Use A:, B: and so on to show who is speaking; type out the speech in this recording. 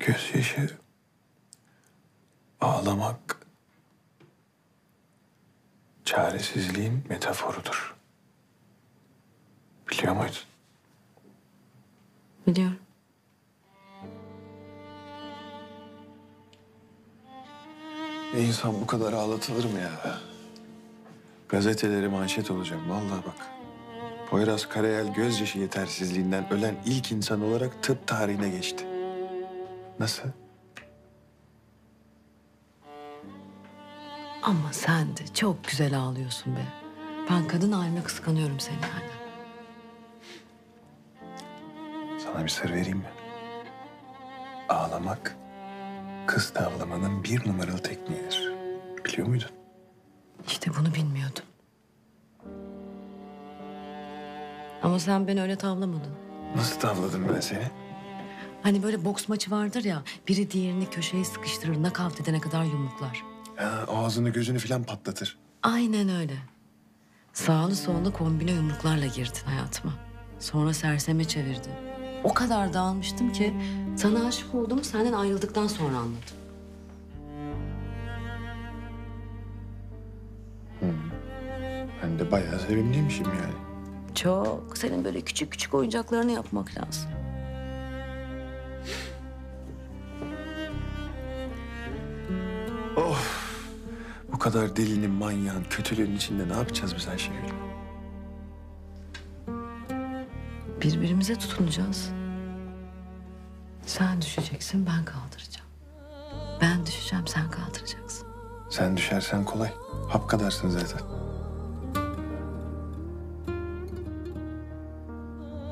A: Gözyaşı ağlamak çaresizliğin metaforudur. Biliyor muydun?
B: Biliyorum.
A: İnsan bu kadar ağlatılır mı ya? Gazeteleri manşet olacağım vallahi bak. Poyraz Karayel gözyaşı yetersizliğinden ölen ilk insan olarak tıp tarihine geçti. Nasıl?
B: Ama sen de çok güzel ağlıyorsun be. Ben kadın haline kıskanıyorum seni yani.
A: Sana bir sır vereyim mi? Ağlamak kız tavlamanın bir numaralı tekniğidir. Biliyor muydun?
B: İşte bunu bilmiyordum. Ama sen beni öyle tavlamadın.
A: Nasıl tavladım ben seni?
B: Hani böyle boks maçı vardır ya, biri diğerini köşeye sıkıştırır, nakavt edene kadar yumruklar.
A: Ha, ağzını gözünü falan patlatır.
B: Aynen öyle. Sağlı sollu kombine yumruklarla girdin hayatıma. Sonra serseme çevirdin. O kadar dağılmıştım ki sana aşık olduğumu senden ayrıldıktan sonra anladım.
A: Ben de bayağı sevimliymişim yani.
B: Çok. Senin böyle küçük küçük oyuncaklarını yapmak lazım.
A: Bu kadar delinin, manyağın, kötülüğün içinde ne yapacağız biz Ayşegül?
B: Birbirimize tutunacağız. Sen düşeceksin, ben kaldıracağım. Ben düşeceğim, sen kaldıracaksın.
A: Sen düşersen kolay. Hap kadarsın zaten.